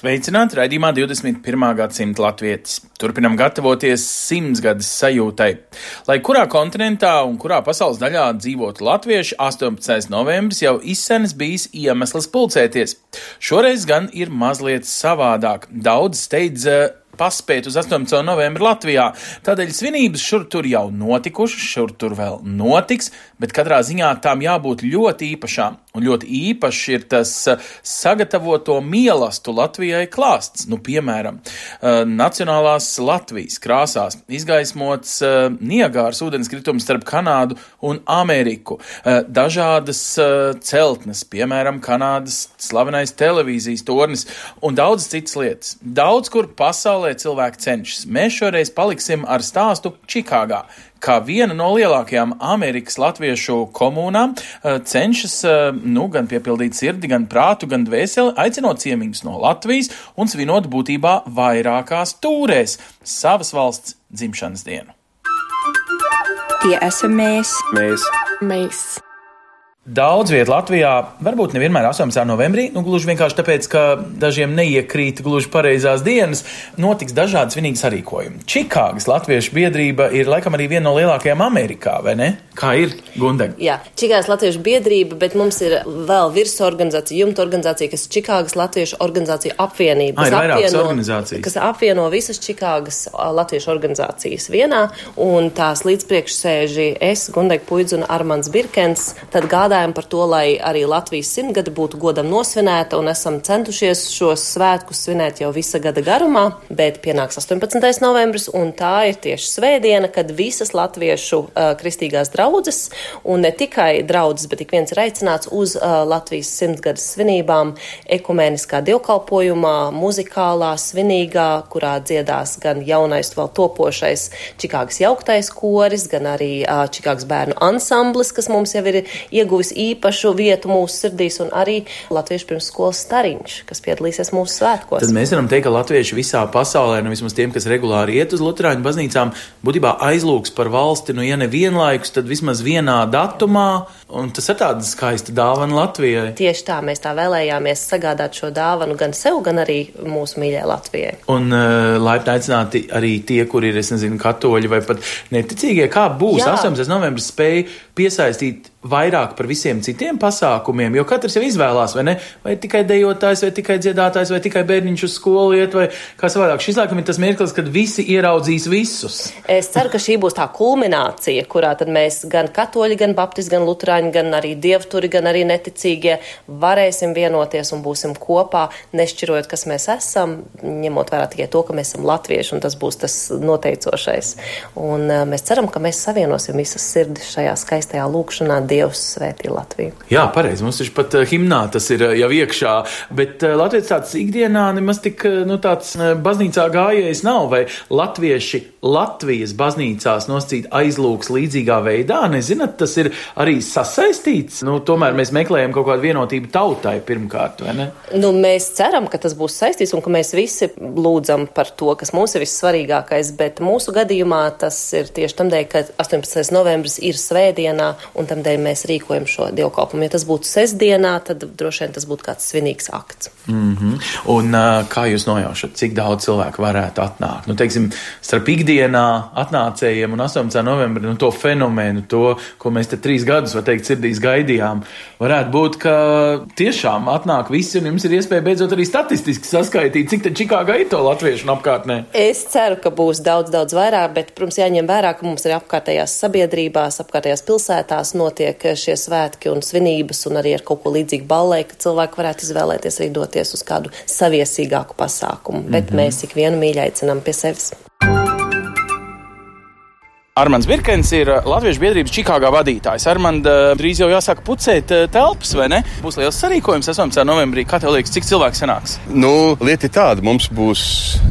Sveicināti raidījumā 21. gadsimta latvietis. Turpinam gatavoties simtsgades sajūtai. Lai kurā kontinentā un kurā pasaules daļā dzīvotu latvieši, 18. novembris jau izsenis bijis iemesls pulcēties. Šoreiz gan ir mazliet savādāk. Daudz steidz eh, paspēt uz 18. novembri Latvijā. Tādēļ svinības šur tur jau notikušas, šur tur vēl notiks, bet katrā ziņā tām jābūt ļoti īpašām. Un ļoti īpašs ir tas eh, sagatavoto mielastu Latvijai klāsts. Nu, piemēram, eh, Nacionālās Latvijas krāsās izgaismots eh, Niagāras ūdenskritums starp Kanādu un Ameriku. Dažādas celtnes, piemēram, Kanādas slavenais televīzijas tornis un daudz citas lietas. Daudz kur pasaulē cilvēki cenšas. Mēs šoreiz paliksim ar stāstu Čikāgā kā viena no lielākajām Amerikas latviešu komunām eh, cenšas eh, nu, gan piepildīt sirdi, gan prātu, gan dvēseli, aicinot ciemiņus no Latvijas un svinot būtībā vairākās tūrēs savas valsts dzimšanas dienu. Tie esam mēs. Mēs. mēs. Daudz vietā Latvijā, varbūt nevienmēr 18. novembrī, nu, gluži vienkārši tāpēc, ka dažiem neiekrīt gluži pareizās dienas, notiks dažādi svinīgi sarīkojumi. Čikāgas Latviešu biedrība ir laikam arī viena no lielākajām Amerikā, vai ne? Kā ir Gundeņa? Jā, Čikāgas Latviešu biedrība, bet mums ir vēl virsorganizācija, jumta organizācija, kas Čikāgas Latviešu organizācija apvienība. Ah, ir vairākas organizācijas. Kas apvieno visas Čikāgas Latviešu organizācijas vienā, un tās līdzpriekšsēži es, Gundega Puidz un Armans Birkens, tad gādājam par to, lai arī Latvijas simtgada būtu godam nosvinēta, un esam centušies šos svētkus svinēt jau visa gada garumā, bet pienāks 18. novembris, un tā ir tieši svētdiena, kad visas latviešu uh, kristīgās draudzes, un ne tikai draudzes, bet ik viens ir aicināts uz uh, Latvijas simtgadas svinībām, ekumēniskā dievkalpojumā, muzikālā, svinīgā, kurā dziedās gan jaunais, vēl topošais Čikāgas jauktais koris, gan arī uh, Čikāgas bērnu ansamblis, kas mums jau ir ieguvis īpašu vietu mūsu sirdīs, un arī Latviešu pirmsskolas stariņš, kas piedalīsies mūsu svētkos. Tad mēs varam teikt, ka latvieši visā pasaulē, nu vismaz tiem, kas regulāri iet uz Lutāņu baznīcām, būtībā aizlūgs par valsti, nu, ja ne vienlaikus, tad vismaz vienā datumā, un tas ir tāda skaista dāvana Latvijai. Tieši tā mēs tā vēlējāmies sagādāt šo dāvanu gan sev, gan arī mūsu mīļai Latvijai. Un uh, laipni aicināti arī tie, kuri ir, es nezinu, katoļi vai pat neticīgie. Kā būs Jā. 18. novembris spēja piesaistīt vairāk par visiem citiem pasākumiem, jo katrs jau izvēlās, vai ne? Vai tikai dejotājs, vai tikai dziedātājs, vai tikai bērniņš uz skolu iet, vai kā savādāk. Šis laikam ir tas mirklis, kad visi ieraudzīs visus. Es ceru, ka šī būs tā kulminācija, kurā tad mēs gan katoļi, gan baptisti, gan lutrāņi, gan arī dievturi, gan arī neticīgie varēsim vienoties un būsim kopā, nešķirojot, kas mēs esam, ņemot vērā tikai to, ka mēs esam latvieši, un tas būs tas noteicošais. Un uh, mēs ceram, ka mēs savienosim visas sirdis šajā skaistajā lūkšanā Dievs svētī Latviju. Jā, pareizi. Mums taču pat uh, himnā tas ir uh, jau iekšā, bet uh, Latvijas tāds ikdienā nemaz tik, nu, tāds baznīcā gājējs nav, vai latvieši Latvijas baznīcās noscīt aizlūks līdzīgā veidā, nezināt, tas ir arī sasaistīts. Nu, tomēr mēs meklējam kaut kādu vienotību tautai pirmkārt, vai ne? Nu, mēs ceram, ka tas būs saistīts un ka mēs visi lūdzam par to, kas mums ir vissvarīgākais, bet mūsu gadījumā tas ir tieši tam dēļ, ka 18. novembris ir svētdienā un tam dēļ mēs rīkojam šo dievkalpumu. Ja tas būtu sestdienā, tad droši vien tas būtu kāds svinīgs akts. Mm -hmm. Un kā jūs nojaušat, cik daudz cilvēku varētu atnākt? Nu, teiksim, starp ikdienā atnācējiem un 18. novembrī nu, to fenomenu, to, ko mēs te trīs gadus, var teikt, sirdīs gaidījām, varētu būt, ka tiešām atnāk visi un jums ir iespēja beidzot arī statistiski saskaitīt, cik te Čikāgā ir to latviešu un apkārtnē. Es ceru, ka būs daudz, daudz vairāk, bet, protams, jāņem vērā, ka mums ir apkārtējās sabiedrībās, apkārtējās pilsētās notiek šie svētki un svinības, un arī ar kaut ko līdzīgu ballē, ka cilvēki varētu izvēlēties arī doties uz kādu saviesīgāku pasākumu. Bet mm -hmm. mēs ikvienu mīļi aicinām pie sevis. Armāns Birkens ir Latviešu biedrības Čikāgā vadītājs. Armāns drīz jau jāsāk pucēt uh, telpas, vai ne? Būs liels sarīkojums 18. novembrī. Kā tev liekas, cik cilvēku sanāks? Nu, lieta ir tāda, mums būs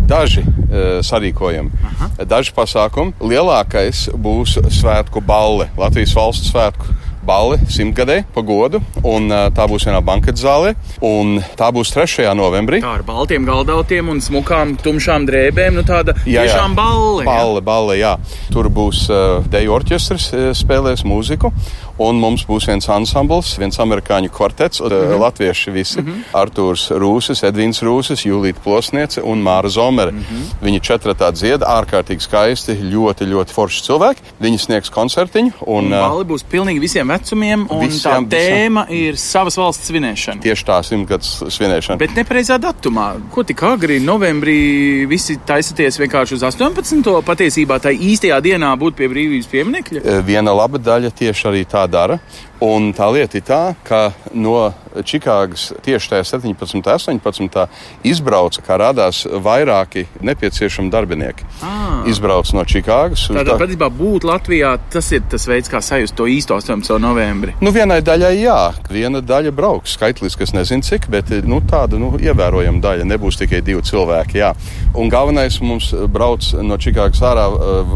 daži uh, sarīkojumi, Aha. daži pasākumi. Lielākais būs svētku balle, Latvijas valsts svētku balli simtgadē pa godu, un tā būs vienā banketu zālē, un tā būs 3. novembrī. Tā ar baltiem galdautiem un smukām, tumšām drēbēm, nu tāda jā, jā. tiešām balle. Balle, balle, jā. Tur būs uh, deju orķestris, spēlēs mūziku, un mums būs viens ansambls, viens amerikāņu kvartets, mm -hmm. latvieši visi. Mm -hmm. Artūrs Rūsis, Edvins Rūsis, Julīta Plosniece un Māra Zomere. Mm -hmm. Viņi četratā dzied, ārkārtīgi skaisti, ļoti, ļoti forši cilvēki. Viņi sniegs koncertiņu. Un, un balli būs pilnīgi visiem vecumiem, un visiem, tā tēma visam. ir savas valsts svinēšana. Tieši tā, simtgadus svinēšana. Bet nepareizā datumā. Ko tik agri novembrī visi taisaties vienkārši uz 18. patiesībā tā īstajā dienā būt pie brīvības pieminekļa? Viena laba daļa tieši arī tā dara. Un tā lieta ir tā, ka no Čikāgas tieši tajā 17. un 18. izbrauca, kā rādās, vairāki nepieciešami darbinieki. À. Izbrauc no Čikāgas. Tātad, tā... patiesībā, būt Latvijā, tas ir tas veids, kā sajust to īsto 18. novembri. Nu, vienai daļai jā, viena daļa brauks. Skaitliski es nezinu, cik, bet nu, tāda nu, ievērojama daļa. Nebūs tikai divi cilvēki. Jā. Un galvenais mums brauc no Čikāgas ārā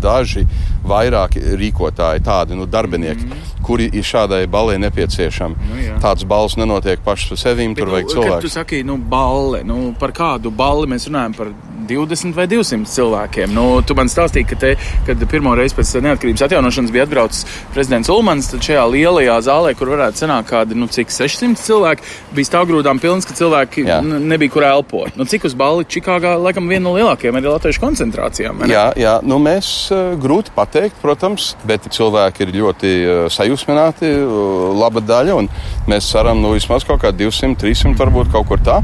daži vairāki rīkotāji, tādi nu, darbinieki, mm. Kuri ir šādai balē nepieciešami. Nu, jā. Tāds balss nenotiek pašs par sevi, tur vajag nu, cilvēku. Tu saki, nu, balle, nu, par kādu balli mēs runājam? Par 20 vai 200 cilvēkiem. Nu, tu man stāstīji, ka te, kad pirmo reizi pēc neatkarības atjaunošanas bija atbraucis prezidents Ulmans, tad šajā lielajā zālē, kur varētu sanākt kādi, nu, cik 600 cilvēki, bija stāvgrūdām pilns, ka cilvēki jā. nebija kur elpot. Nu, cik uz balli Čikāgā, laikam, viena no lielākajām arī latviešu koncentrācijām. Jā, jā, nu, mēs uh, grūti pat pateikt, protams, bet cilvēki ir ļoti uh, sajūsmināti, uh, laba daļa, un mēs ceram, nu, vismaz kaut kādi 200, 300 varbūt kaut kur tā.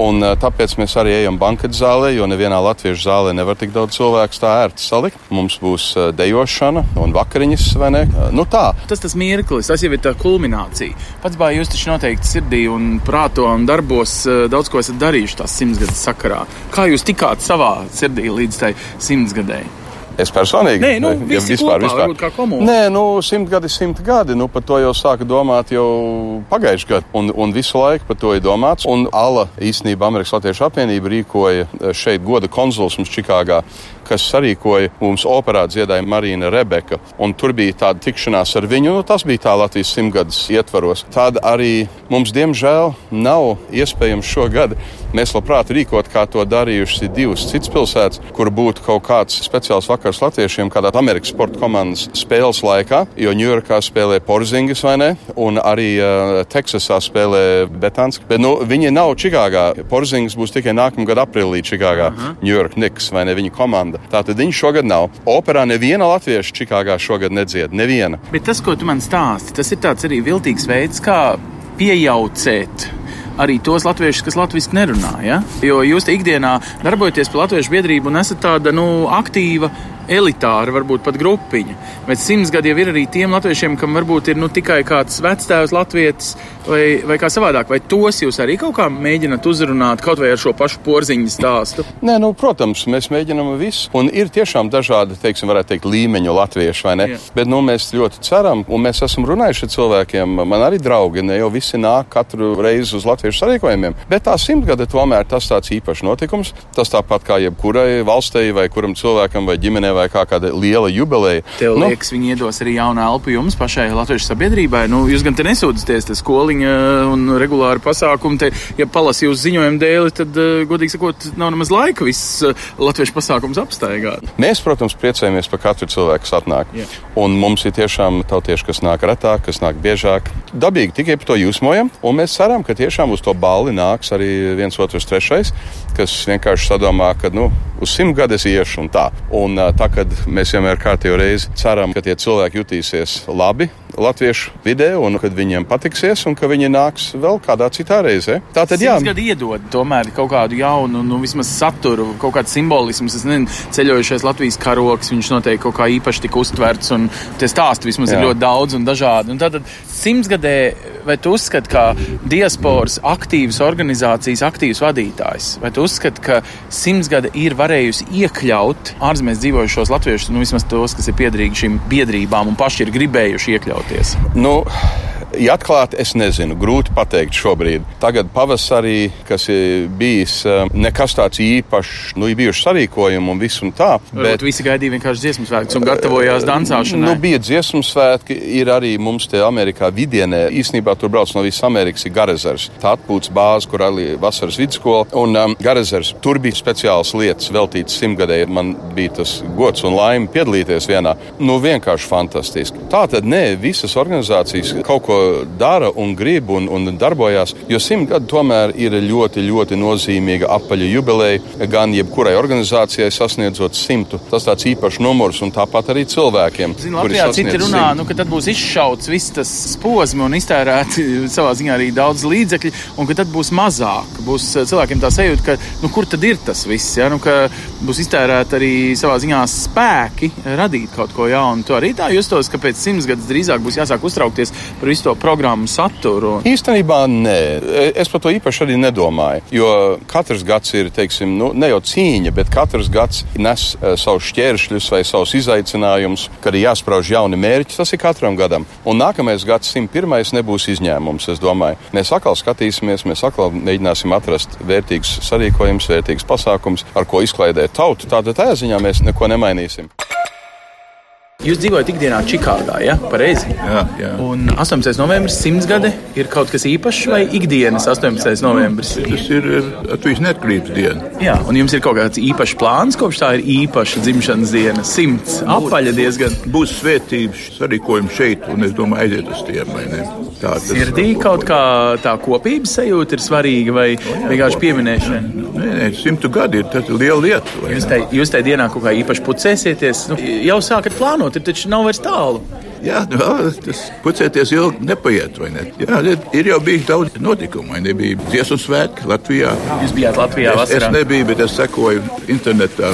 Un, tāpēc mēs arī ejam banketu zālē, jo nevienā latviešu zālē nevar tik daudz cilvēku tā ērti salikt. Mums būs dejošana un vakariņas, vai ne? Nu, tā. Tas tas mirklis, tas jau ir tā kulminācija. Pats bā jūs taču noteikti sirdī un prāto un darbos daudz ko esat darījuši tās simtsgades sakarā. Kā jūs tikāt savā sirdī līdz tai simtsgadēji? Es personīgi Nē, nu, ja vispār, kopā, vispār. kā komūna. Nē, nu, simt gadi, simt gadi. Nu, par to jau sāka domāt jau pagājušajā gadā. Un, un visu laiku par to ir domāts. Un ALA īstenībā Amerikas Latviešu apvienība rīkoja eh, šeit goda konsuls mums Čikāgā kas sarīkoja mums operā dziedāja Marina Rebeka. Tur bija tāda tikšanās ar viņu, nu, tas bija tā Latvijas simtgades ietvaros. Tāda arī mums, diemžēl, nav iespējams šogad. Mēs labprāt rīkot, kā to darījuši divas citas pilsētas, kur būtu kaut kāds speciāls vakars latviešiem, kādā Amerikas sporta komandas spēles laikā, jo Ņujorkā spēlē Porzingas vai ne, un arī uh, Teksasā spēlē Betāns. Bet nu, viņi nav Čikāgā. Porzingas būs tikai nākamā gada aprīlī Čikāgā, Ņujorka Niks vai ne viņa komanda. Tātad viņš šogad nav. Operā neviena latvieša Čikāgā šogad nedzied. Neviena. Bet tas, ko tu man stāsti, tas ir tāds arī viltīgs veids, kā piejaucēt arī tos latviešus, kas latviešu nerunā. Ja? Jo jūs ikdienā darbojaties pie latviešu biedrību un esat tāda nu, aktīva elitāra, varbūt pat grupiņa. Bet simts gadi jau ir arī tiem latviešiem, kam varbūt ir nu, tikai kāds vectēvs latvietis vai, vai kā savādāk. Vai tos jūs arī kaut kā mēģināt uzrunāt kaut vai ar šo pašu porziņu stāstu? Nē, nu, protams, mēs mēģinām visu. Un ir tiešām dažādi, teiksim, varētu teikt, līmeņu latvieši, vai ne? Jā. Bet nu, mēs ļoti ceram, un mēs esam runājuši ar cilvēkiem. Man arī draugi, ne jau visi nāk katru reizi uz latviešu sarīkojumiem. Bet tā simtgade tomēr tas tāds īpašs notikums. Tas tāpat kā jebkurai valstī vai kuram cilvēkam vai ģimenei vai kā kāda liela jubileja. Tev nu, liekas, viņi iedos arī jaunu elpu jums pašai latviešu sabiedrībai. Nu, jūs gan te nesūdzaties, tas skoliņa un regulāri pasākumi. Te, ja palasi jūs ziņojumu dēli, tad, eh, godīgi sakot, nav nemaz laika viss eh, latviešu pasākums apstaigāt. Mēs, protams, priecājamies par katru cilvēku, kas atnāk. Yeah. Un mums ir tiešām tautieši, kas nāk retāk, kas nāk biežāk. Dabīgi tikai par to jūsmojam, un mēs ceram, ka tiešām uz to balli nāks arī viens otrs trešais, kas vienkārši sadomā, ka, nu, uz simt gadus iešu un tā. Un tā, kad mēs vienmēr kārtējo reizi ceram, ka tie cilvēki jutīsies labi latviešu vidē un kad viņiem patiksies un ka viņi nāks vēl kādā citā reizē. Tā tad jā. Gadu iedod tomēr kaut kādu jaunu, nu, vismaz saturu, kaut kādu simbolismu. Es nezinu, ceļojušais Latvijas karoks, viņš noteikti kaut kā īpaši tika uztverts un tie stāsti vismaz jā. ir ļoti daudz un dažādi. Un tātad simtsgadē, vai tu uzskati, ka diasporas aktīvas organizācijas aktīvs vadītājs, vai tu uzskati, ka simtsgada ir varējusi iekļaut ārzemēs dzīvojušos latviešus, nu vismaz tos, kas ir piederīgi šīm biedrībām un paši ir gribējuši iekļauties? Nu, Ja atklāti, es nezinu, grūti pateikt šobrīd. Tagad pavasarī, kas ir bijis eh, nekas tāds īpašs, nu, ir bijuši sarīkojumi un viss un tā. Bet visi gaidīja vienkārši dziesmu svētkus un gatavojās dancāšanai. Nu, bija dziesmu svētki, ir arī mums te Amerikā vidienē. Īsnībā tur brauc no visas Amerikas ir Garezers. Tā atpūtas bāze, kur arī vasaras vidusskola un um, Garezers. Tur bija speciāls lietas veltītas simtgadēji. Man bija tas gods un laime piedalīties vienā. Nu, vienkārši fantastiski. Tā tad ne visas organizācijas kaut ko dara un grib un, un darbojās, jo simt gadi tomēr ir ļoti, ļoti nozīmīga apaļa jubileja gan jebkurai organizācijai sasniedzot simtu. Tas tāds īpašs numurs un tāpat arī cilvēkiem. Zinu, Latvijā citi runā, nu, ka tad būs izšauts viss tas posms un iztērēti savā ziņā arī daudz līdzekļu, un ka tad būs mazāk. Būs eh, cilvēkiem tā sajūta, ka nu, kur tad ir tas viss, ja? nu, ka būs iztērēti arī savā ziņā spēki radīt kaut ko jaunu. Tu arī tā justos, ka pēc simts gadus drīzāk būs jāsāk uztraukties par visu to programmu saturu. Īstenībā nē, es par to īpaši arī nedomāju, jo katrs gads ir, teiksim, nu, ne jau cīņa, bet katrs gads nes uh, savus šķēršļus vai savus izaicinājumus, kad ir jāsprauž jauni mērķi. Tas ir katram gadam. Un nākamais gads, 101. nebūs izņēmums. Es domāju, mēs atkal skatīsimies, mēs atkal mēģināsim atrast vērtīgus sarīkojumus, vērtīgus pasākumus, ar ko izklaidēt tautu. Tātad tajā ziņā mēs neko nemainīsim. Jūs dzīvojat ikdienā Čikāgā, ja? Pareizi. Jā, jā. Un 18. novembris, simts gadi, ir kaut kas īpašs vai ikdienas 18. novembris? Tas ir Latvijas neatkarības diena. Jā, un jums ir kaut kāds īpašs plāns, kopš tā ir īpaša dzimšanas diena. Simts apaļa diezgan. Būs svētības sarīkojumi šeit, un es domāju, aiziet uz tiem. vai ne? Tā Sirdī kaut kā tā kopības sajūta ir svarīga vai vienkārši pieminēšana? Nē, nē, simtu gadi ir liela lieta. jūs tajā dienā kaut kā īpaši pucēsieties, nu, jau sākat plānot, ir taču nav vairs tālu. Jā, nu, tas pucēties ilgi nepaiet, vai ne? Jā, ir- jau bijis daudz notikumu, vai ne? Bija dziesmu svētki Latvijā. Jūs bijāt Latvijā Es, es vasarā. nebiju, bet es sekoju internetā.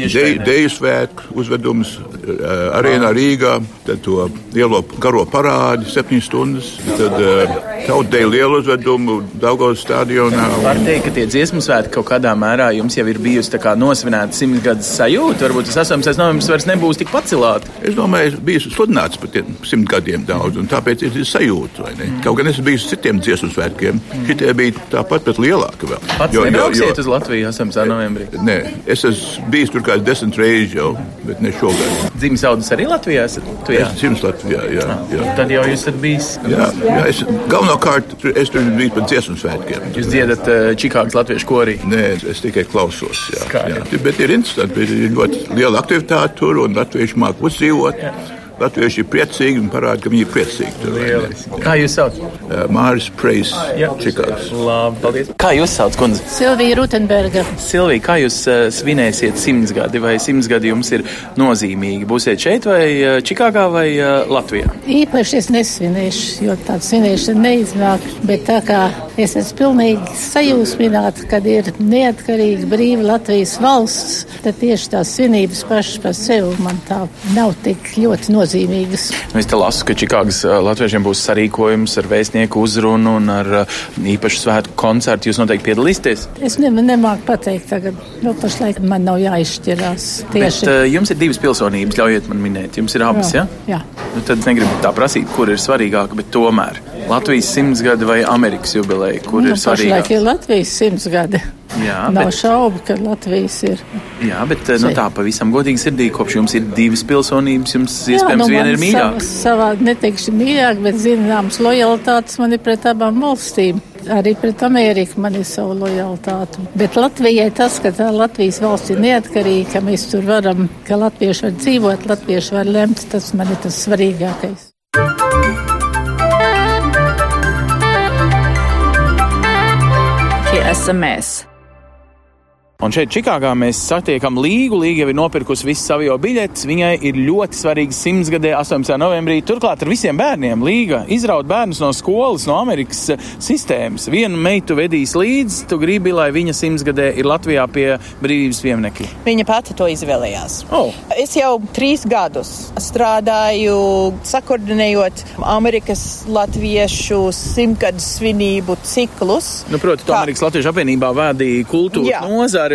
Ne? Deju svētku uzvedums uh, arēnā Rīgā, tad to lielo garo parādi, septiņas stundas, tad uh, tautdeju lielu uzvedumu Daugavas stadionā. Var teikt, ka tie dziesmu svētki kaut kādā mērā jums jau ir bijusi tā kā nosvinēta simts gadus sajūta. Varbūt tas 18. novembris vairs nebūs tik pacilāts. Es domāju, es biju sludināts par tiem simt gadiem daudz, un tāpēc ir sajūta. vai ne? Kaut gan es biju uz citiem dziesmu svētkiem, šitie bija tāpat pat lielāki vēl. Pats Jo- jo- jo- uz Latviju 18. novembrī. Nē, es esmu bijis tur kāds desmit reizes jau, bet ne šogad. Dzīves audas arī Latvijā. esat? Tu, jā. Es dzimstu Latvijā, jā. jā. Tad jau jūs esat bijis. Jā, jā, es galvenokārt es tur biju par dziesmu svētkiem. Jūs dziedat uh, Čikāgas latviešu korī. Nē, es, tikai klausos. Jā, Skaidrs. jā. Bet ir interesanti, bet ir ļoti liela aktivitāte tur, un latvieši māca uzdzīvot. Latvieši ir priecīgi un parāda, ka viņi ir priecīgi. Tur? Kā jūs saucat? Uh, Māris Preis, Čikāgas. Kā jūs saucat, kundze? Silvija Rutenberga. Silvija, kā jūs uh, svinēsiet simts gadi vai simts gadi jums ir nozīmīgi? Būsiet šeit vai uh, Čikāgā vai uh, Latvijā? Īpaši es nesvinēšu, jo tāda svinēšana neiznāk. Bet tā kā es esmu pilnīgi sajūsmināta, kad ir neatkarīga, brīva Latvijas valsts, tad tieši tās svinības pašas par sevi man tā nav tik ļoti nozīmīgas. Nu, Es te lasu, ka Čikāgas latviešiem būs sarīkojums ar vēstnieku uzrunu un ar īpašu svētku koncertu. Jūs noteikti piedalīsieties. Es ne, nemāku pateikt tagad, jo pašlaik man nav jāizšķirās Bet tieši. uh, jums ir divas pilsonības, ļaujiet man minēt. Jums ir abas, ja? jā. Nu, tad negribu tā prasīt, kur ir svarīgāka, bet tomēr Latvijas simts gadi vai Amerikas jubileja, kur Nu, ir pašlaik svarīgāka? ir Latvijas simts gadi. Jā, Nav bet, šaubu, ka Latvijas ir. jā, bet uh, nu, tā pavisam godīgi sirdī, kopš jums ir divas pilsonības, jums iespējams nu, viena ir mīļāka. Savā, savā neteikšu mīļāk, bet zināms lojalitātes man ir pret abām valstīm. Arī pret Ameriku man ir sava lojalitāte. Bet Latvijai tas, ka tā Latvijas valsts ir neatkarīga, ka mēs tur varam, ka latvieši var dzīvot, latvieši var lemt, tas man ir tas svarīgākais. Tie esam mēs. Un šeit, Čikāgā, mēs satiekam Līgu. Līga jau ir nopirkusi visu savu jau biļetes. Viņai ir ļoti svarīga simtsgadē, 18. novembrī. Turklāt ar visiem bērniem Līga izraut bērnus no skolas, no Amerikas sistēmas. Vienu meitu vedīs līdzi. Tu gribi, lai viņa simtsgadē ir Latvijā pie brīvības pieminiekļa. Viņa pati to izvēlējās. Oh. Es jau trīs gadus strādāju, sakoordinējot Amerikas latviešu simtgadu svinību ciklus. Nu, proti, to Amerikas Latviešu apvienībā vadīja kultūras Jā.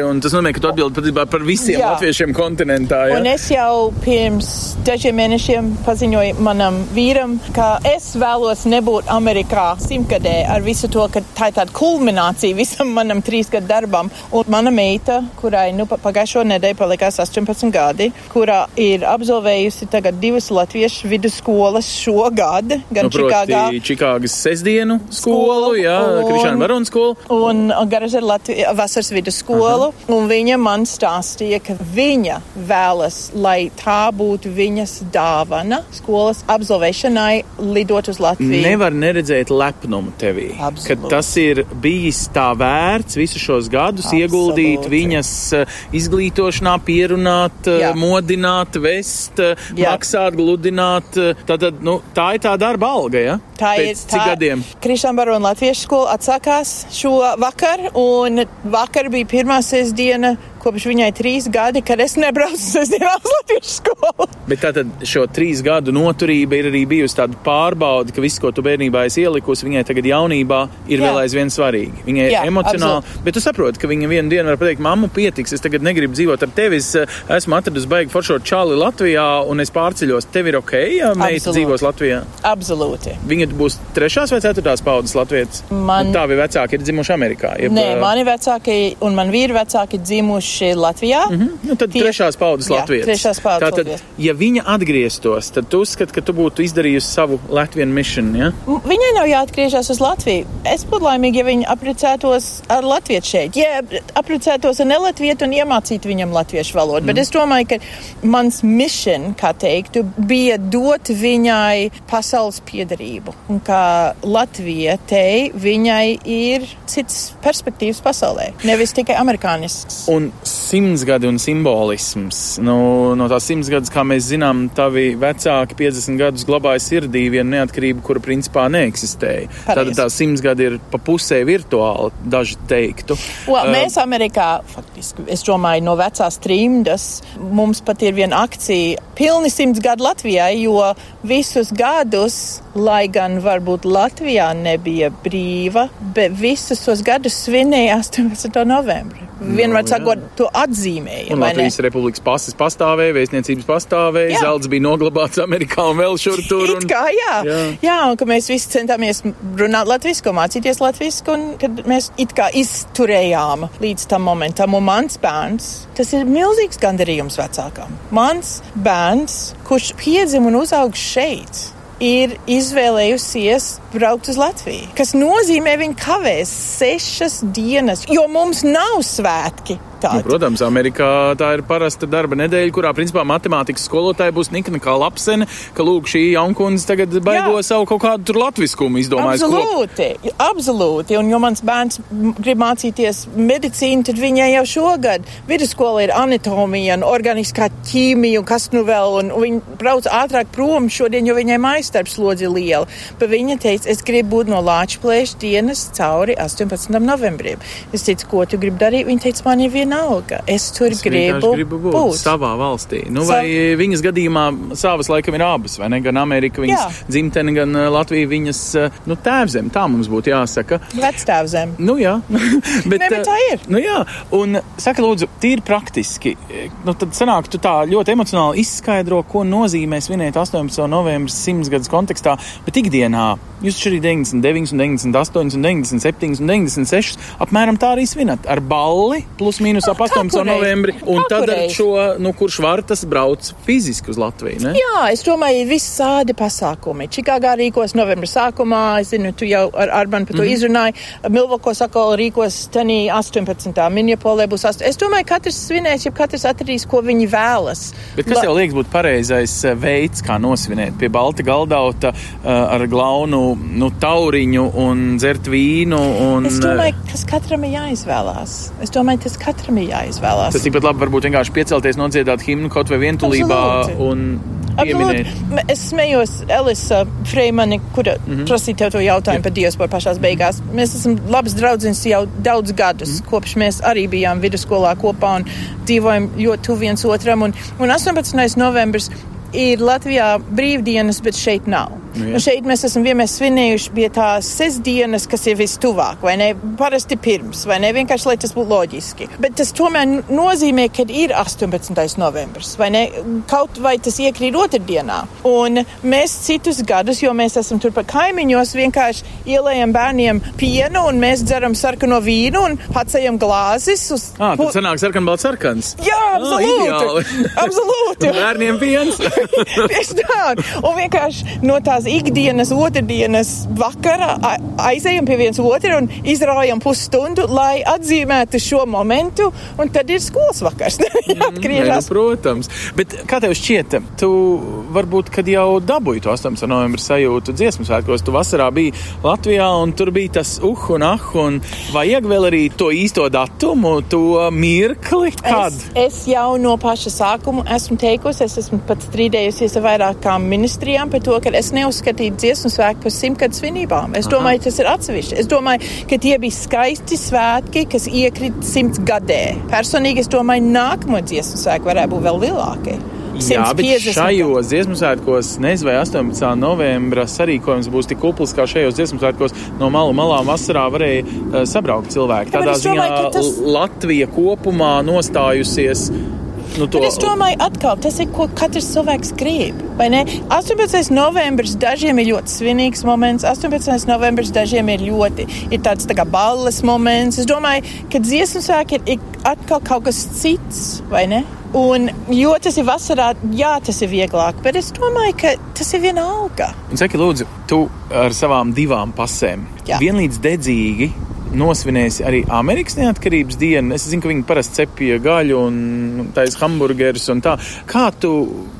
Un tas nozīmē, ka tu atbildi par visiem Jā. latviešiem kontinentā. Ja? Un es jau pirms dažiem mēnešiem paziņoju manam vīram, ka es vēlos nebūt Amerikā simtgadē ar visu to, ka tā ir tāda kulminācija visam manam trīsgadu darbam. Un mana meita, kurai nu pa- pagājušo nedēļu palikās 18 gadi, kurā ir absolvējusi tagad divas latviešu vidusskolas šogad, gan Nu, Čikāgā. Čikāgas sestdienu skolu, jā, un- Krišāna Varona skolu. Un Garas ir Latvijas vasaras vidusskola, un viņa man stāstīja, ka viņa vēlas, lai tā būtu viņas dāvana skolas absolvēšanai, lidot uz Latviju. Nevar neredzēt lepnumu tevī. Absolūti. Ka tas ir bijis tā vērts visus šos gadus Absolūti. ieguldīt viņas eh, izglītošanā, pierunāt, eh, Jā. modināt, vest, eh, Jā. maksāt, gludināt. Tātad, nu, tā ir tā darba alga, ja? Tā ir Pēc cik gadiem? Krišāna Barona Latviešu skola atsākās šo vakar, un vakar bija pirmā sestdiena, kopš viņai trīs gadi, kad es nebraucu sestdienā uz Latviešu skolu. Bet tātad šo trīs gadu noturība ir arī bijusi tāda pārbauda, ka viss, ko tu bērnībā esi ielikusi, viņai tagad jaunībā ir Jā. vēl aizvien svarīgi. Viņai Jā, emocionāli, bet tu saproti, ka viņa vienu dienu var pateikt, mammu pietiks, es tagad negribu dzīvot ar tevi, es eh, esmu atradusi baigi foršo čāli Latvijā un es pārceļos. Tev ir ok, ja meita dzīvos Latvijā? Absolūti. Viņa būs trešās vai ceturtās paudzes latvietis. Man- Nu, Tavi vecāki ir dzimuši Amerikā. Jeb, Nē, eh, mani vecāki un man vīri vecāki dzimuši Latvijā. Mm -hmm. Nu, tad Tie- trešās paudzes Jā, latvietis. trešās paudzes Tātad, latvietis. ja viņa atgrieztos, tad tu uzskati, ka tu būtu izdarījusi savu Latvijas misiju. Ja? Viņai nav jāatgriežas uz Latviju. Es būtu laimīga, ja viņa apprecētos ar latviešu šeit. Ja apprecētos ar nelatviešu un iemācītu viņam latviešu valodu. Mm. Bet es domāju, ka mans misija, kā teiktu, bija dot viņai pasaules piedarību. Un kā Latvija te viņai ir cits perspektīvas pasaulē, nevis tikai amerikānisks. Un simtsgadi un simbolisms. Nu, no tās simtsgadus, kā mēs zinām, tavi vecāki 50 gadus glabāja sirdī vienu neatkarību, kura principā neeksistēja. Tad tā simtsgadi ir pa pusē virtuāli, daži teiktu. Well, mēs Amerikā, faktiski, es domāju, no vecās trimdas mums pat ir viena akcija pilni simts gadu Latvijai, jo visus gadus, lai gan varbūt Latvijā nebija brīva, bet visus tos gadus svinēja 18. novembrī. Vienmēr sakot, to atzīmēja. Un vai ne? Latvijas Republikas pases pastāvēja, vēstniecības pastāvēja, zelts bija noglabāts Amerikā un vēl šur tur. It Un... kā, jā. Jā. jā. un ka mēs visi centāmies runāt latviešu, mācīties latviešu, un kad mēs it kā izturējām līdz tam momentam. Un mans bērns, tas ir milzīgs gandarījums vecākam. Mans bērns, kurš piedzima un uzauga šeit. Ir izvēlējusies braukt uz Latviju, kas nozīmē, viņa kavēs sešas dienas, jo mums nav svētki. Nu, Tādi. protams, Amerikā tā ir parasta darba nedēļa, kurā principā matemātikas skolotāja būs nikna kā lapsene, ka lūk, šī jaunkundze tagad baigo Jā. savu kaut kādu tur latviskumu izdomājis. ko- Absolūti, absolūti. Un, jo mans bērns grib mācīties medicīnu, tad viņai jau šogad vidusskola ir anatomija un organiskā ķīmija un kas nu vēl. Un, viņa brauc ātrāk prom šodien, jo viņai maistarbs lodzi liela. Bet viņa teica, es gribu būt no Lāčplēša dienas cauri 18. novembrim. Es teicu, ko tu gribi darīt? Viņa teica, man ir vienalga. Es tur Es gribu, gribu būt, būt savā valstī. Nu, vai Sav- viņas gadījumā savas laikam ir abas, vai ne? Gan Amerika, viņas Jā. dzimtene, gan uh, Latvija, viņas uh, nu, tēvzem, tā mums būtu jāsaka. Vectēvzem. Nu, jā, bet, Ne, bet tā ir. Nu, jā, un saka, lūdzu, tīri praktiski. eh, Nu, tad sanāk, tu tā ļoti emocionāli izskaidro, ko nozīmē svinēt 18. novembris simtsgadus kontekstā, bet ikdienā jūs taču arī 99, un 98, un 97 un 96 apmēram tā arī svinat ar balli plus mīnus ap 18. Katru reizi. novembri, un tad ar šo, nu, kurš var tas brauc fiziski uz Latviju, ne? Jā, es domāju, visādi pasākumi. Čikāgā rīkos novembra sākumā, es zinu, tu jau ar Arbanu par to mm -hmm. izrunāji. Milvokos atkal rīkos tenī 18. Minjapolē būs 8. Es domāju, katrs svinēs, ja katrs atradīs, ko viņi vēlas. Bet kas tev liekas būtu pareizais eh, veids, kā nosvinēt pie balta galdauta uh, ar glaunu nu, tauriņu un dzert vīnu? Un, Es eh, domāju, kas katram ir jāizvēlās. Es domāju, tas katram ir jāizvēlās. Tas tikpat labi varbūt vienkārši piecelties, nodziedāt himnu kaut vai vientulībā Absolūti. Es smējos, Elisa Freimani, kura mm. -hmm. prasīja tev to jautājumu par diasporu pašās beigās. Mēs esam labas draudzenes jau daudz gadus, mm -hmm. kopš mēs arī bijām vidusskolā kopā un dzīvojam ļoti tuvu viens otram. Un, un 18. novembris ir Latvijā brīvdienas, bet šeit nav. Nu, un šeit mēs esam vienmēr svinējuši pie tās sestdienas, kas ir vistuvāk, vai ne? Parasti pirms, vai ne? Vienkārši, lai tas būtu loģiski. Bet tas tomēr nozīmē, ka ir 18. novembris, vai ne? Kaut vai tas iekrīt otrdienā. Un mēs citus gadus, jo mēs esam tur pa kaimiņos, vienkārši ielējam bērniem pienu un mēs dzeram sarkano vīnu un pacējam glāzes uz. Ah, tad sanāk sarkanbalts sarkans. Jā, absolūti! absolūti! Bērniem viens! Tieši tā! Un vienkārši no tās ikdienas, otrdienas vakara a- aizejam pie viens otra un izraujam pusstundu, lai atzīmētu šo momentu, un tad ir skolas vakars. Nu, Atgriežas. protams. Bet kā tev šķiet, tu varbūt, kad jau dabūji to 18. novembra sajūtu dziesmu svētkos, tu vasarā biji Latvijā un tur bija tas uh un ah, un vajag vēl arī to īsto datumu, to mirkli, kad? Es, es jau no paša sākuma esmu teikusi, es esmu pat strīdējusies ar vairākām ministrijām par to, ka es neuzskatītu dziesmu svētku par simtgadu svinībām. Es domāju, tas ir atsevišķi. Es domāju, ka tie bija skaisti svētki, kas iekrita simts gadē. Personīgi es domāju, nākamo dziesmu svētku varētu būt vēl lielākie. Jā, bet 150 šajos dziesmu svētkos, nezinu, vai 18. novembra sarīkojums būs tik kupls, kā šajos dziesmu svētkos no malu malām vasarā varēja uh, sabraukt cilvēki. Tādā domāju, ziņā ka tas- Latvija kopumā nostājusies. Nu, to, Bet es domāju, atkal tas ir, ko katrs cilvēks grib. vai ne? 18. novembris dažiem ir ļoti svinīgs moments, 18. novembris dažiem ir ļoti ir tāds tā kā balles moments. Es domāju, ka dziesmu svēki ir, atkal kaut kas cits, vai ne? Un, jo tas ir vasarā, jā, tas ir vieglāk, bet es domāju, ka tas ir vienalga. Un saki, lūdzu, tu ar savām divām pasēm Jā. vienlīdz dedzīgi nosvinēsi arī Amerikas neatkarības dienu. Es zinu, ka viņi parasti cepja gaļu un taisa hamburgerus un tā. Kā tu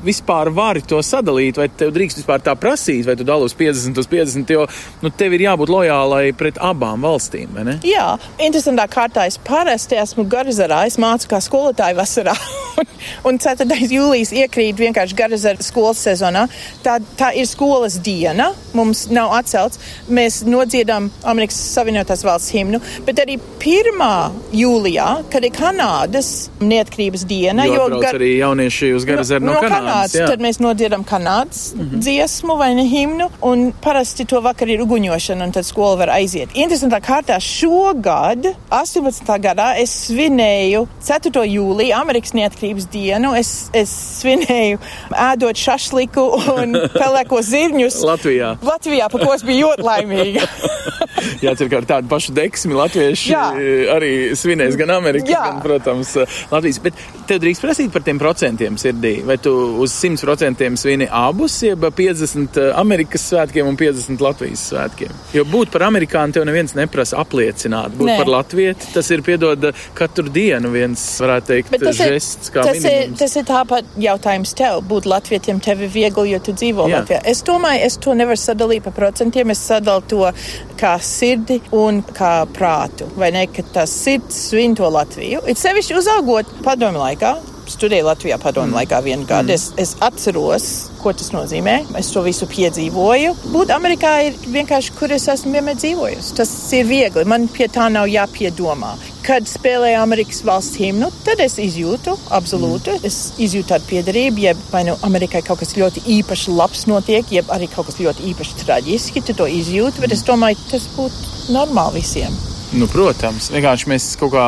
vispār vari to sadalīt, vai tev drīkst vispār tā prasīt, vai tu dali uz 50 uz 50, jo nu, tev ir jābūt lojālai pret abām valstīm, vai ne? Jā, interesantā kārtā es parasti esmu Garizarā. Es mācu kā skolotāja vasarā. un, un 4. jūlijas iekrīt vienkārši Garizara skolas sezonā. Tā, tā ir skolas diena. Mums nav atcelts. Mēs nodziedam Amerikas Savienotās valsts himnu. Bet arī 1. jūlijā, kad ir Kanādas neatkarības diena, Jo, jo Gar- arī jaunieši uz Garazeru no, no Kanādas. jā. tad mēs nodziedam Kanādas mm -hmm. dziesmu vai ne himnu, un parasti to vakar ir uguņošana, un tad skola var aiziet. Interesantā kārtā šogad, 18. gadā, es svinēju 4. jūliju, Amerikas neatkarības dienu. Es, es svinēju ēdot šašliku un pelēko zirņus. Latvijā. Latvijā, par ko es biju ļoti laimīga. Jācer, ka ar tādu pašu deksmi latvieši Jā. eh, arī svinēs gan Amerikas, Jā. gan, protams, eh, Latvijas. Bet tev drīkst prasīt par tiem procentiem sirdī. Vai tu uz 100% svini abus, jeb 50 Amerikas svētkiem un 50 Latvijas svētkiem? Jo būt par amerikāni tev neviens neprasa apliecināt. Būt Nē. par latvieti tas ir, piedod, katru dienu viens, varētu teikt, Bet tas ir, žests kā tas, ir, minimums. tas ir tāpat jautājums tev. Būt latvietiem tev ir viegli, jo tu dzīvo Jā. Latvijā. Es domāju, es to nevaru sadalīt pa procentiem. Es sadalu to kā sirdi un kā prātu. Vai ne, ka tas sirds svin to Latviju. Ir sevišķi uzaugot padomu laikā. Studēju Latvijā padomu mm. laikā vienu gadu. Mm. Es, es atceros, ko tas nozīmē. Es to visu piedzīvoju. Būt Amerikā ir vienkārši, kur es esmu vienmēr dzīvojusi. Tas ir viegli. Man pie tā nav jāpiedomā. Kad spēlēju Amerikas valsts himnu, tad es izjūtu, absolūti, mm. es izjūtu tādu piederību, ja vai nu Amerikai kaut kas ļoti īpaši labs notiek, jeb arī kaut kas ļoti īpaši traģiski, tu to izjūti, bet es domāju, tas būtu normāli visiem. Nu, protams, vienkārši mēs kaut kā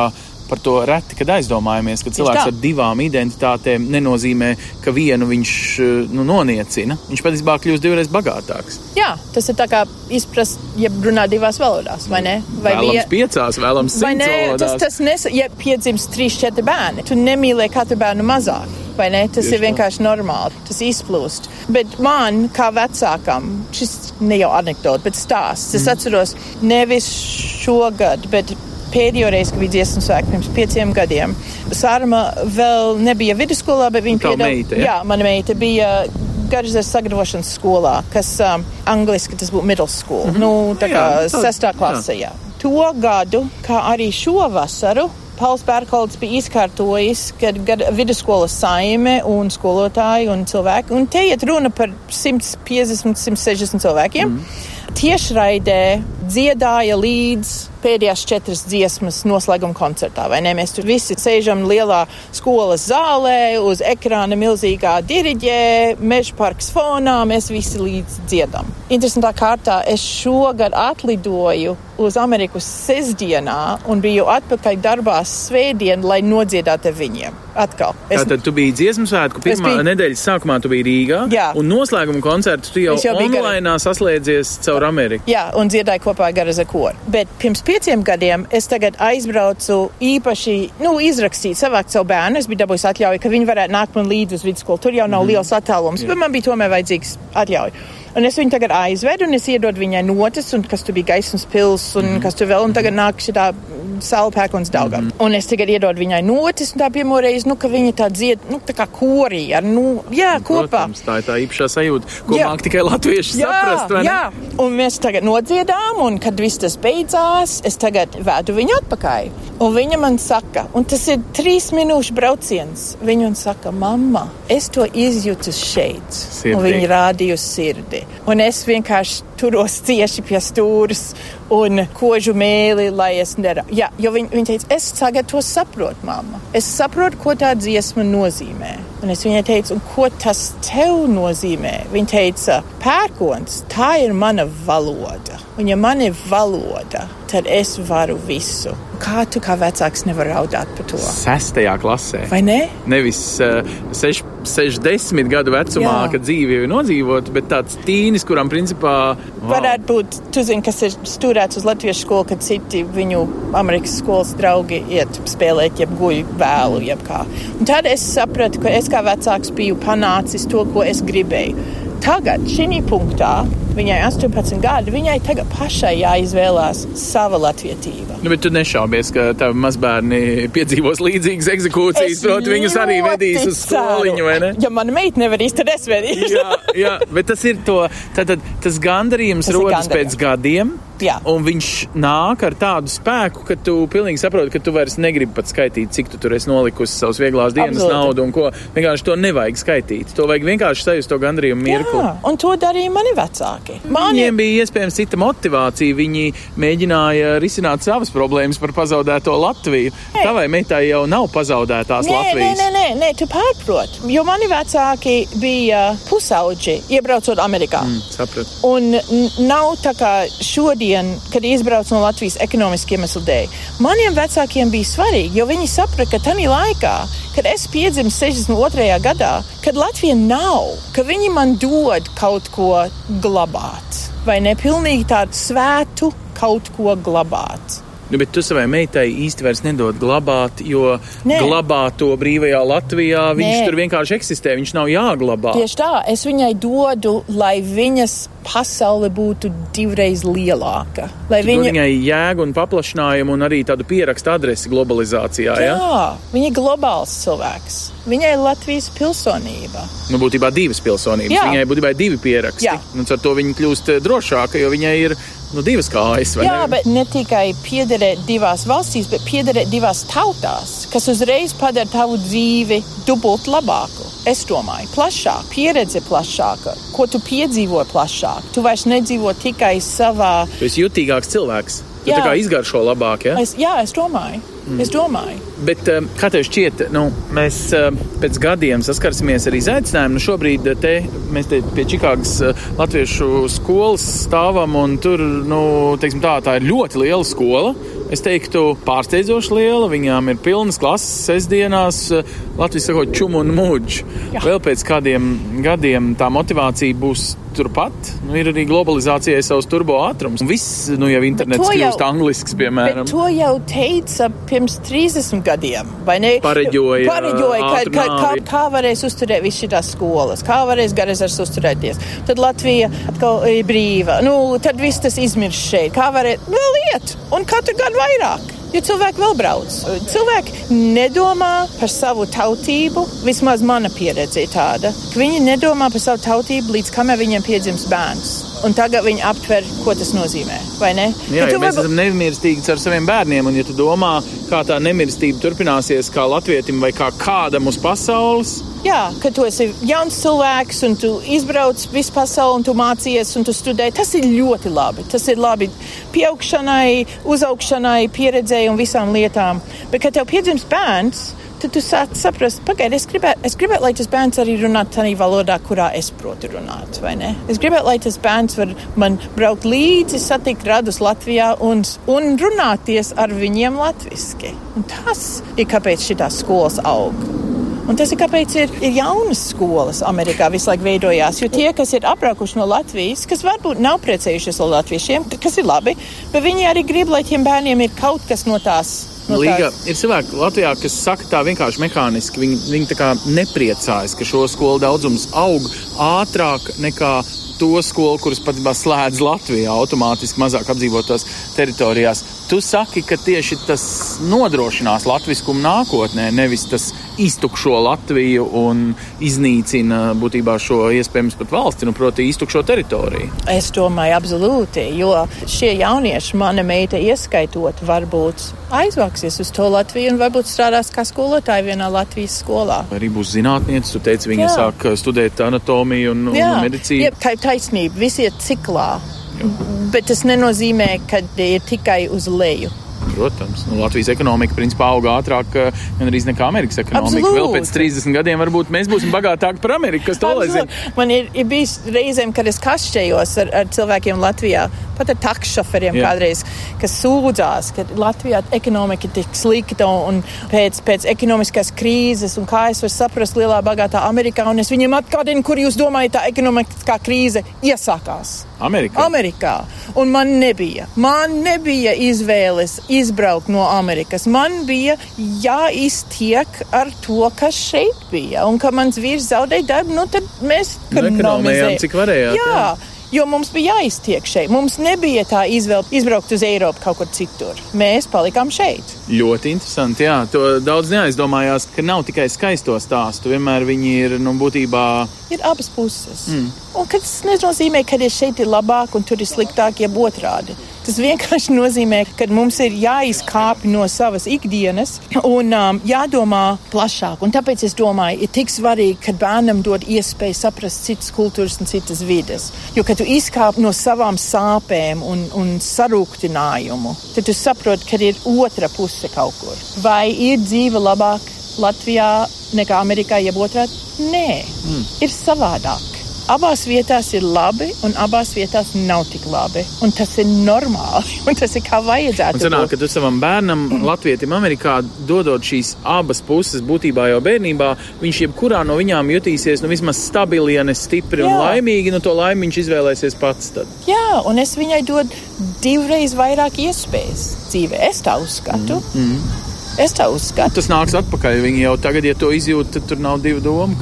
par to reti, kad aizdomājamies, ka cilvēks tā. ar divām identitātēm nenozīmē, ka vienu viņš eh, nu, noniecina. Viņš patiesībā kļūst divreiz bagātāks. Jā, tas ir tā kā izprast, ja runā divās valodās, vai ne? Vai vēlams vie- piecās, vēlams Vai simts ne? Tas, valodās. tas nes, ja piedzimst trīs, četri bērni, tu nemīlē katru bērnu mazāk. Vai ne? Tas Tieši ir tā. vienkārši normāli, tas izplūst. Bet man, kā vecākam, šis ne jau anekdote, bet stāsts. Es Mhm. atceros nevis šogad, bet pēdējo reizi, kad bija dziesmu svētki pirms pieciem gadiem. Sārma vēl nebija vidusskolā, bet viņa Tava meita, ja? Jā, mana meita bija. Garžas sagatavošanas skolā, kas um, angliski tas būtu middle school. Mm -hmm. Nu, tā kā Jā, tā- sestā klasē, jā. To gadu, kā arī šo vasaru, Pauls Bērkolds bija izkārtojis, kad gad, vidusskolas saime un skolotāji un cilvēki, un te iet runa par 150, 160 cilvēkiem, mm. tiešraidē dziedāja līdz pēdējās četras dziesmas noslēguma koncertā. Ne? Mēs tur visi sēžam lielā skolas zālē, uz ekrāna milzīgā diriģē, meža parks fonā, mēs visi līdz dziedam. Interesantā kārtā es šogad atlidoju uz Ameriku sestdienā un biju atpakaļ darbā svētdien, lai nodziedātu viņiem. Atkal. Es... Tātad tu biji dziesmu svētku pirmā biju... nedēļas sākumā, tu biji Rīgā. Jā. Un noslēguma koncertu tu jau, jau online gar... saslēdzies caur Ameriku. Jā, un dziedāju kopā ar Garaza koru. Bet pirms pieciem gadiem es aizbraucu īpaši, nu, izrakstīt, savākt savu bērnu. Es biju dabūjis atļauju, ka viņi varētu nākt man līdzi uz vidusskolu. Tur jau nav mm. liels attālums, bet man bija tomēr vajadzīgs atļauju. Un es viņu tagad aizvedu, un es iedodu viņai notis, un kas tur bija gaismas pils, un mm. kas tur vēl, un tagad nāk šī tā salpēkons daugam. Mm -hmm. Un es tagad iedodu viņai notis, un tā pirmo reizi, nu, ka viņa tā dzied, nu, tā kā korī ar, nu, jā, kopā. Protams, tā ir tā īpašā sajūta, ko jā. māk tikai latvieši jā, saprast, vai ne? Jā, un mēs tagad nodziedām, un kad viss tas beidzās, es tagad vedu viņu atpakaļ. Un viņa man saka, un tas ir trīs minūšu brauciens, viņa man saka, mamma, es to izjūtu šeit. Sirdī. Un viņa rādīja uz sirdi. Un es vienkārši turos cieši pie stūres un kožu mēli, lai es nedarītu. Jā, jo viņa, viņa teica, es tagad to saprotu, mamma. Es saprotu, ko tā dziesma nozīmē. Un es viņai teicu, ko tas tev nozīmē? Viņa teica, pērkons, tā ir mana valoda. Un ja man ir valoda, tad es varu visu. Kā tu kā vecāks nevar raudāt par to? Sestajā klasē. Vai ne? Nevis uh, seš, 60 gadu vecumā, Jā. kad dzīve jau ir nodzīvota, bet tāds tīnis, kuram principā. Wow. Varētu būt, tu zini, kas ir stūrēts uz latviešu skolu, kad citi viņu Amerikas skolas draugi iet spēlēt, jeb guļ vēlu, jeb kā. Un tad es sapratu, ka es kā vecāks biju panācis to, ko es gribēju. Tagad, šī punktā, viņai 18 gadi, viņai tagad pašai jāizvēlās sava latvietība. Nu, bet tu nešaubies, ka tavi mazbērni piedzīvos līdzīgas eksekūcijas, proti, viņus arī vedīs uz skoliņu, vai ne? Ja mana meita nevarīs, tad es vedīšu. jā, jā, bet tas ir to, tad, tad tas gandarījums tas rodas pēc gadiem. Jā. Un viņš nāk ar tādu spēku, ka tu pilnīgi saproti, ka tu vairs negribi pat skaitīt, cik tu tur esi nolikusi savus vieglās dienas Absoluti. naudu un ko. Vienkārši to nevajag skaitīt. To vajag vienkārši sajust to gandarījumu mirkli. Jā, un to darīja mani vecāki. Mani... Viņiem bija iespējams cita motivācija. Viņi mēģināja risināt savas problēmas par pazaudēto Latviju. Nē. Tavai meitai jau nav pazaudētās nē, Latvijas. Nē, nē, nē, nē, tu pārprot. Jo mani vecāki bija pusauģi, iebraucot Amerikā. Mm, saprat. Un nav tā kā šodien šodien, kad izbraucu no Latvijas ekonomiski iemeslu dēļ, maniem vecākiem bija svarīgi, jo viņi saprata, ka tajā laikā, kad es piedzimu 62. gadā, kad Latvija nav, ka viņi man dod kaut ko glabāt, vai ne pilnīgi tādu svētu kaut ko glabāt. Nu, bet tu savai meitai īsti vairs nedod glabāt, jo Nē. glabāt to brīvajā Latvijā viņš Nē. tur vienkārši eksistē, viņš nav jāglabā. Tieši tā, es viņai dodu, lai viņas pasaule būtu divreiz lielāka. Lai tu viņa... viņai jēgu un paplašinājumu un arī tādu pierakstu adresi globalizācijā. Jā, ja? viņa ir globāls cilvēks. Viņai ir Latvijas pilsonība. Nu, būtībā divas pilsonības. Jā. Viņai būtībā ir divi pieraksti. Un ar to viņa kļūst drošāka, jo viņai ir nu, divas kājas. Jā, ne? bet ne tikai piederēt divās valstīs, bet piederēt divās tautās, kas uzreiz padara tavu dzīvi dubult labāku. Es domāju, plašāk, pieredze plašāka, ko tu piedzīvo plašāk. Tu vairs nedzīvo tikai savā. Tu esi jutīgāks cilvēks. Tu jā. tā kā izgaršo labāk, ja? Es, jā, es domāju. Mm. Es domāju. Bet, um, kā tev šķiet, nu, mēs um, pēc gadiem saskarsimies ar izaicinājumu. Nu, šobrīd uh, te, mēs te pie Čikāgas uh, Latviešu skolas stāvam, un tur nu, teiksim, tā, tā ir ļoti liela skola. Es teiktu, pārsteidzoši liela. Viņām ir pilnas klases sestdienās, uh, Latvijas sakot, čumu un mūģi. Vēl pēc kādiem gadiem tā motivācija būs turpat. Nu, ir arī globalizācijai savs turbo ātrums. Viss nu, jau internets kļūst anglisks, piemēram. To jau teica pirms 30 gadiem, vai ne? Pareģoja, Pareģoja ka, ka, kā, kā varēs uzturēt visas šīs skolas, kā varēs Garizars uzturēties. Tad Latvija atkal ir brīva. Nu, tad viss tas izmirst šeit. Kā varēs vēl iet? Un katru gadu vairāk. Jo cilvēki vēl brauc. Cilvēki nedomā par savu tautību. Vismaz mana pieredze ir tāda, ka viņi nedomā par savu tautību līdz kamēr viņiem piedzims bērns. Un tagad viņi aptver, ko tas nozīmē. Jā, Ja mēs varbūt- esam nemirstīgi ar saviem bērniem, un ja tu domā, kā tā nemirstība turpināsies kā latvietim vai kā kādam uz pasaules, Jā, ka tu esi jauns cilvēks un tu izbrauc visu pasauli un tu mācījies un tu studē. Tas ir ļoti labi. Tas ir labi pieaugšanai, uzaugšanai, pieredzēji un visām lietām. Bet, kad tev piedzimst bērns, tad tu sāc saprast, pagaidi, es gribētu, es gribētu, lai tas bērns arī runā tādā valodā, kurā es protu runāt? Es gribētu, lai tas bērns var man braukt līdzi, satikt radus Latvijā un, un runāties ar viņiem latviski. Un tas ir kāpēc šitās skolas aug. Un tas ir kāpēc ir, ir jaunas skolas Amerikā visu laiku veidojās. Jo tie, kas ir apbraukuši no Latvijas, kas varbūt nav precējušies ar latviešiem, kas ir labi, bet viņi arī grib, lai tiem bērniem ir kaut kas no tās. No Līga, ir cilvēki Latvijā, kas saka tā vienkārši mehāniski. Viņi, viņi nepriecājas, ka šo skolu daudzums aug ātrāk nekā to skolu, kuras patiesībā slēdz Latvijā automātiski mazāk apdzīvotās teritorijās. Tu saki, ka tieši tas nodrošinās latviskumu nākotnē, nevis tas iztukšo Latviju un iznīcina būtībā šo iespējams pat valsti, nu, proti, iztukšo teritoriju. Es domāju, absolūti, jo šie jaunieši, mana meita ieskaitot, varbūt aizvāksies uz to Latviju un varbūt strādās kā skolotāja vienā Latvijas skolā. Arī būs zinātniece, tu teici, viņa Jā. sāk studēt anatomiju un, un Jā, medicīnu. jā, tā ir taisnība. Visi ir ciklā. Bet tas nenozīmē, ka ir tikai uz leju. Protams, nu, Latvijas ekonomika principā auga ātrāk eh, gan arī nekā Amerikas ekonomika. Absolūti. Vēl pēc 30 gadiem varbūt mēs būsim bagātāki par Ameriku. Kas to lai zina? Man ir, ir bijis reizēm, kad es kašķējos ar, ar cilvēkiem Latvijā, pat ar takšoferiem Jā. kādreiz, kas sūdzās, ka Latvijā ekonomika ir tik slikta un pēc, pēc ekonomiskās krīzes, un kā es varu saprast lielā bagātā Amerikā, un es viņiem atgādinu, kur jūs domājat, tā ekonomiskā krīze iesākās. Amerikā. Amerikā. Un man nebija. Man nebija izvēles izbraukt no Amerikas. Man bija jāiztiek ar to, kas šeit bija. Un kad mans vīrs zaudēja darbu, nu tad mēs Nu, ekonomizējām. cik varējāt, Jā. jā. Jo mums bija jāiztiek šeit. Mums nebija tā izvēle izbraukt uz Eiropu kaut kur citur. Mēs palikām šeit. Ļoti interesanti. Jā, to daudz neaizdomājās, ka nav tikai skaisto stāstu. Vienmēr viņi ir nu, būtībā. Ir abas puses. Mm. Un kad tas nenozīmē, ka ir šeit ir labāk un tur ir sliktāk, jeb otrādi. Tas vienkārši nozīmē, ka mums ir jāizkāpj no savas ikdienas un um, jādomā plašāk. Un tāpēc es domāju, ir tik svarīgi, ka bērnam dod iespēju saprast citas kultūras un citas vides. Jo, kad tu izkāp no savām sāpēm un, un sarūktinājumu, tad tu saproti, ka ir otra puse kaut kur. Vai ir dzīve labāk Latvijā nekā Amerikā, jeb otrādi? Nē, mm. ir savādāk. Abās vietās ir labi, un abās vietās nav tik labi. Un tas ir normāli, un tas ir kā Un vajadzētu. sanāk, būt. ka tu savam bērnam, Latvijam, Amerikā, dodot šīs abas puses, būtībā jau bērnībā, viņš jebkurā no viņām jutīsies nu, vismaz stabili, ja ne stipri un Jā. laimīgi. Nu, to laimi viņš izvēlēsies pats. Tad. Jā, un es viņai dodu divreiz vairāk iespējas dzīvē. Es tā uzskatu. Mm. Mm. Es tā uzskatu. Tas nāks atpakaļ. Viņi jau tagad, ja to izjūt, tad tur nav divu domu.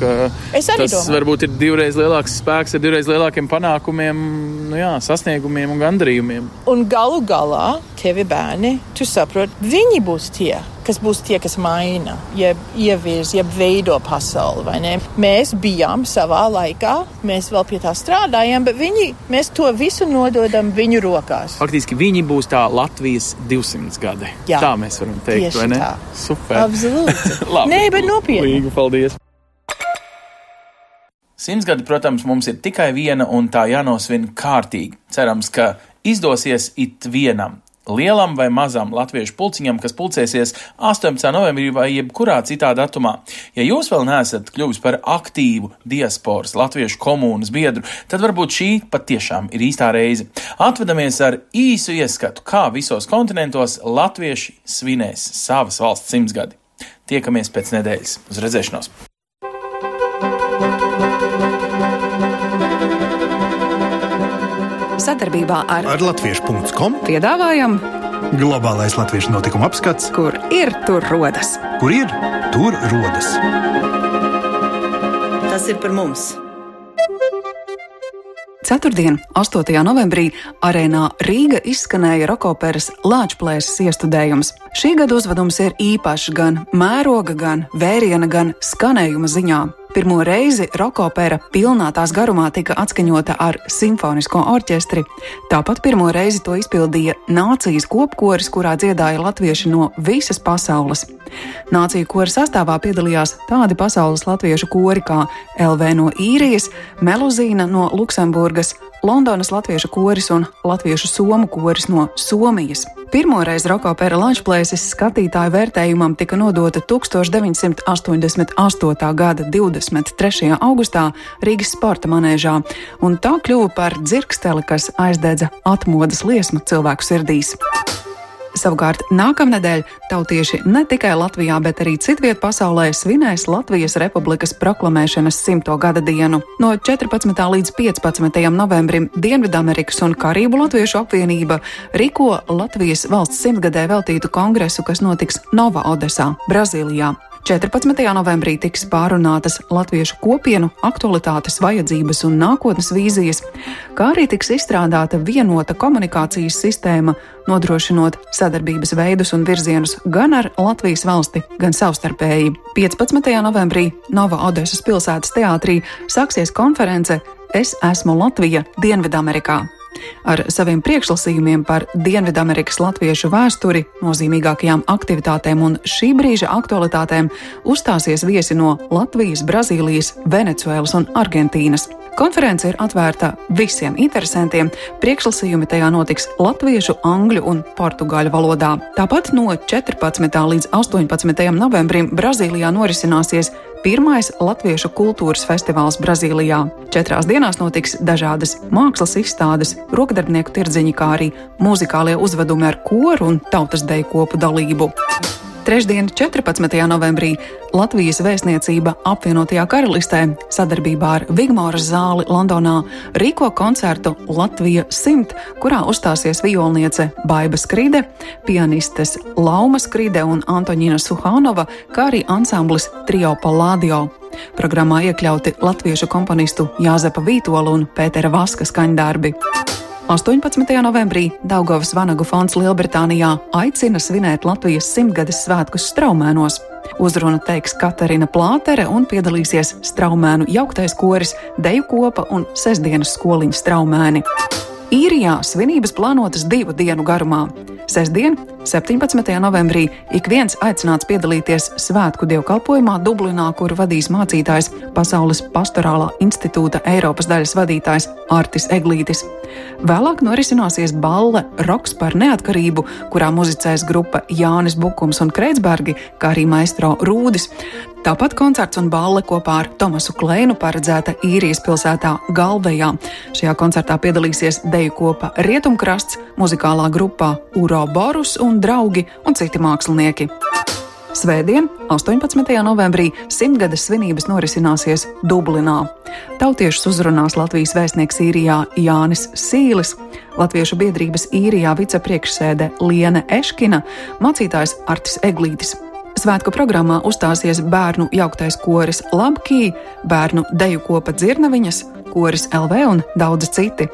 tas domāju. varbūt ir divreiz lielāks spēks ar divreiz lielākiem panākumiem, nu, jā, sasniegumiem un gandarījumiem. Un galu galā, tevi bērni, tu saproti, viņi būs tie, kas būs tie, kas maina, jeb ievirz, jeb veido pasauli. Mēs bijām savā laikā, mēs vēl pie tā strādājām, bet viņi, mēs to visu nododam viņu rokās. Faktiski viņi būs tā Latvijas 200 gadi. Jā. Tā mēs varam teikt, Tieši vai ne? tā. Super. Absolūti. Nē, bet nopietni. Līga, paldies. Simtsgadi, protams, mums ir tikai viena un tā jānosvin kārtīgi. Cerams, ka izdosies it vienam. Lielam vai mazam latviešu pulciņam, kas pulcēsies 18. novembrī vai jebkurā citā datumā. Ja jūs vēl neesat kļuvis par aktīvu diasporas latviešu komunas biedru, tad varbūt šī patiešām ir īstā reize. Atvedamies ar īsu ieskatu, kā visos kontinentos latvieši svinēs savas valsts simtsgadi. Tiekamies pēc nedēļas. Uz redzēšanos! Sadarbībā ar, Ar Latviešu.com piedāvājam, globālais latviešu notikuma apskats, kur ir tur rodas. kur ir tur rodas. Tas ir par mums. Ceturtdien, 8. novembrī, arēnā Rīga izskanēja rokoperas Lāčplēses iestudējums. Šī gada uzvedums ir īpašs gan mēroga, gan vēriena, gan skanējuma ziņā. Pirmo reizi rokopera pilnā tās garumā tika atskaņota ar simfonisko orķestri. Tāpat pirmo reizi to izpildīja nācijas kopkoris, kurā dziedāja latvieši no visas pasaules. Nāciju kora sastāvā piedalījās tādi pasaules latviešu kori kā LV no īrijas, Meluzīna no Luksemburgas, Londonas latviešu koris un latviešu somu koris no Somijas. Pirmoreiz rokopera Latvijas skatītāju vērtējumam tika nodota 1988. gada 23. augustā Rīgas sporta manēžā, un tā kļuva par dzirksteli, kas aizdedza atmodas liesmu cilvēku sirdīs. Savukārt nākamnedēļ tautieši ne tikai Latvijā, bet arī citviet pasaulē svinēs Latvijas Republikas proklamēšanas simto gada dienu. No 14. līdz 15. novembrim Dienvidamerikas un Karību Latviešu apvienība rīko Latvijas valsts simtgadē veltītu kongresu, kas notiks Nova Odesā, Brazīlijā. 14. novembrī tiks pārunātas latviešu kopienu aktualitātes, vajadzības un nākotnes vīzijas, kā arī tiks izstrādāta vienota komunikācijas sistēma, nodrošinot sadarbības veidus un virzienus gan ar Latvijas valsti, gan savstarpēji. 15. novembrī Nova Odesas pilsētas teātrī sāksies konference Es esmu Latvija Dienvidamerikā. Ar saviem priekšlasījumiem par Dienvidamerikas latviešu vēsturi, nozīmīgākajām aktivitātēm un šī brīža aktualitātēm uzstāsies viesi no Latvijas, Brazīlijas, Venecuēlas un Argentīnas. Konference ir atvērta visiem interesantiem. Priekšlasījumi tajā notiks latviešu, angļu un portugāļu valodā. Tāpat no 14. līdz 18. novembrim Brazīlijā norisināsies pirmais latviešu kultūras festivāls Brazīlijā. Četrās dienās notiks dažādas mākslas izstādes, rokdarbnieku tirdziņi, kā arī muzikālie uzvedumi ar koru un tautas deju kopu dalību. Trešdien, 14. novembrī, Latvijas vēstniecība apvienotajā karalistē sadarbībā ar Vigmāras zāli Londonā rīko koncertu Latvija 100, kurā uzstāsies violniece Baiba Skride, pianistes Lauma Skride un Antoņina Suhānova, kā arī ansamblis Trio Pallādio. Programmā iekļauti latviešu komponistu Jāzepa Vītola un Pētera Vaska skaņdarbi. 18. novembrī Daugovas Vanagu fonds Lielbritānijā aicina svinēt Latvijas simtgades svētkus Straumēnos. Uzrunu teiks Katarina Plātere un piedalīsies Straumēnu jauktais koris, deju kopa un sestdienas skoliņa Straumēni. Īrijā svinības plānotas divu dienu garumā. Sestdien, 17. novembrī, ik viens aicināts piedalīties svētku dievkalpojumā Dublinā, kuru vadīs mācītājs Pasaules pastorālā institūta Eiropas daļas vadītājs Artis Eglītis. Vēlāk norisināsies balle Roks par neatkarību, kurā muzicēs grupa Jānis Bukums un Kreitsbergi, kā arī maestro Rūdis. Tāpat koncerts un balle kopā ar Tomasu Kleinu paredzēta īrijas pilsētā Galvejā. Šajā koncertā piedalīsies deju kopa Rietumkrasts, muzikālā grupā Uro Borus un draugi un citi mākslinieki. Svētdien, 18. novembrī, simtgades svinības norisināsies Dublinā. Tautiešus uzrunās Latvijas vēstnieks īrijā Jānis Sīlis, Latviešu biedrības īrijā vicepriekšsēde Liene Eškina, mācītājs Artis Eglītis. Svētku programmā uzstāsies bērnu jauktais koris Labkī, bērnu deju kopa dzirnaviņas, koris LV un daudzi citi.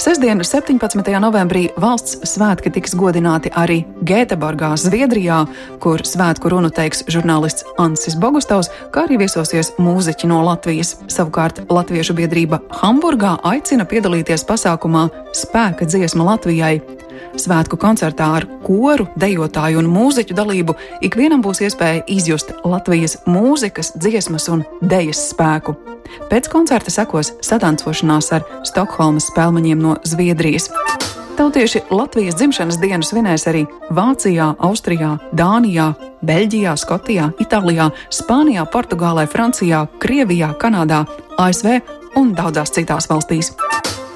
Sestdien, 17. novembrī, valsts svētki tiks godināti arī Gēteborgā, Zviedrijā, kur svētku runu teiks žurnālists Ansis Bogustovs, kā arī viesosies mūziķi no Latvijas. Savukārt Latviešu biedrība Hamburgā aicina piedalīties pasākumā Spēka dziesma Latvijai. Svētku koncertā ar koru, dejotāju un mūziķu dalību ikvienam būs iespēja izjust Latvijas mūzikas, dziesmas un dejas spēku. Pēc koncerta sekos sadancošanās ar Stokholmas spēlmaņiem no Zviedrijas. Tautieši Latvijas dzimšanas dienu svinēs arī Vācijā, Austrijā, Dānijā, Beļģijā, Skotijā, Itālijā, Spānijā, Portugālē, Francijā, Krievijā, Kanādā, ASV un daudzās citās valstīs.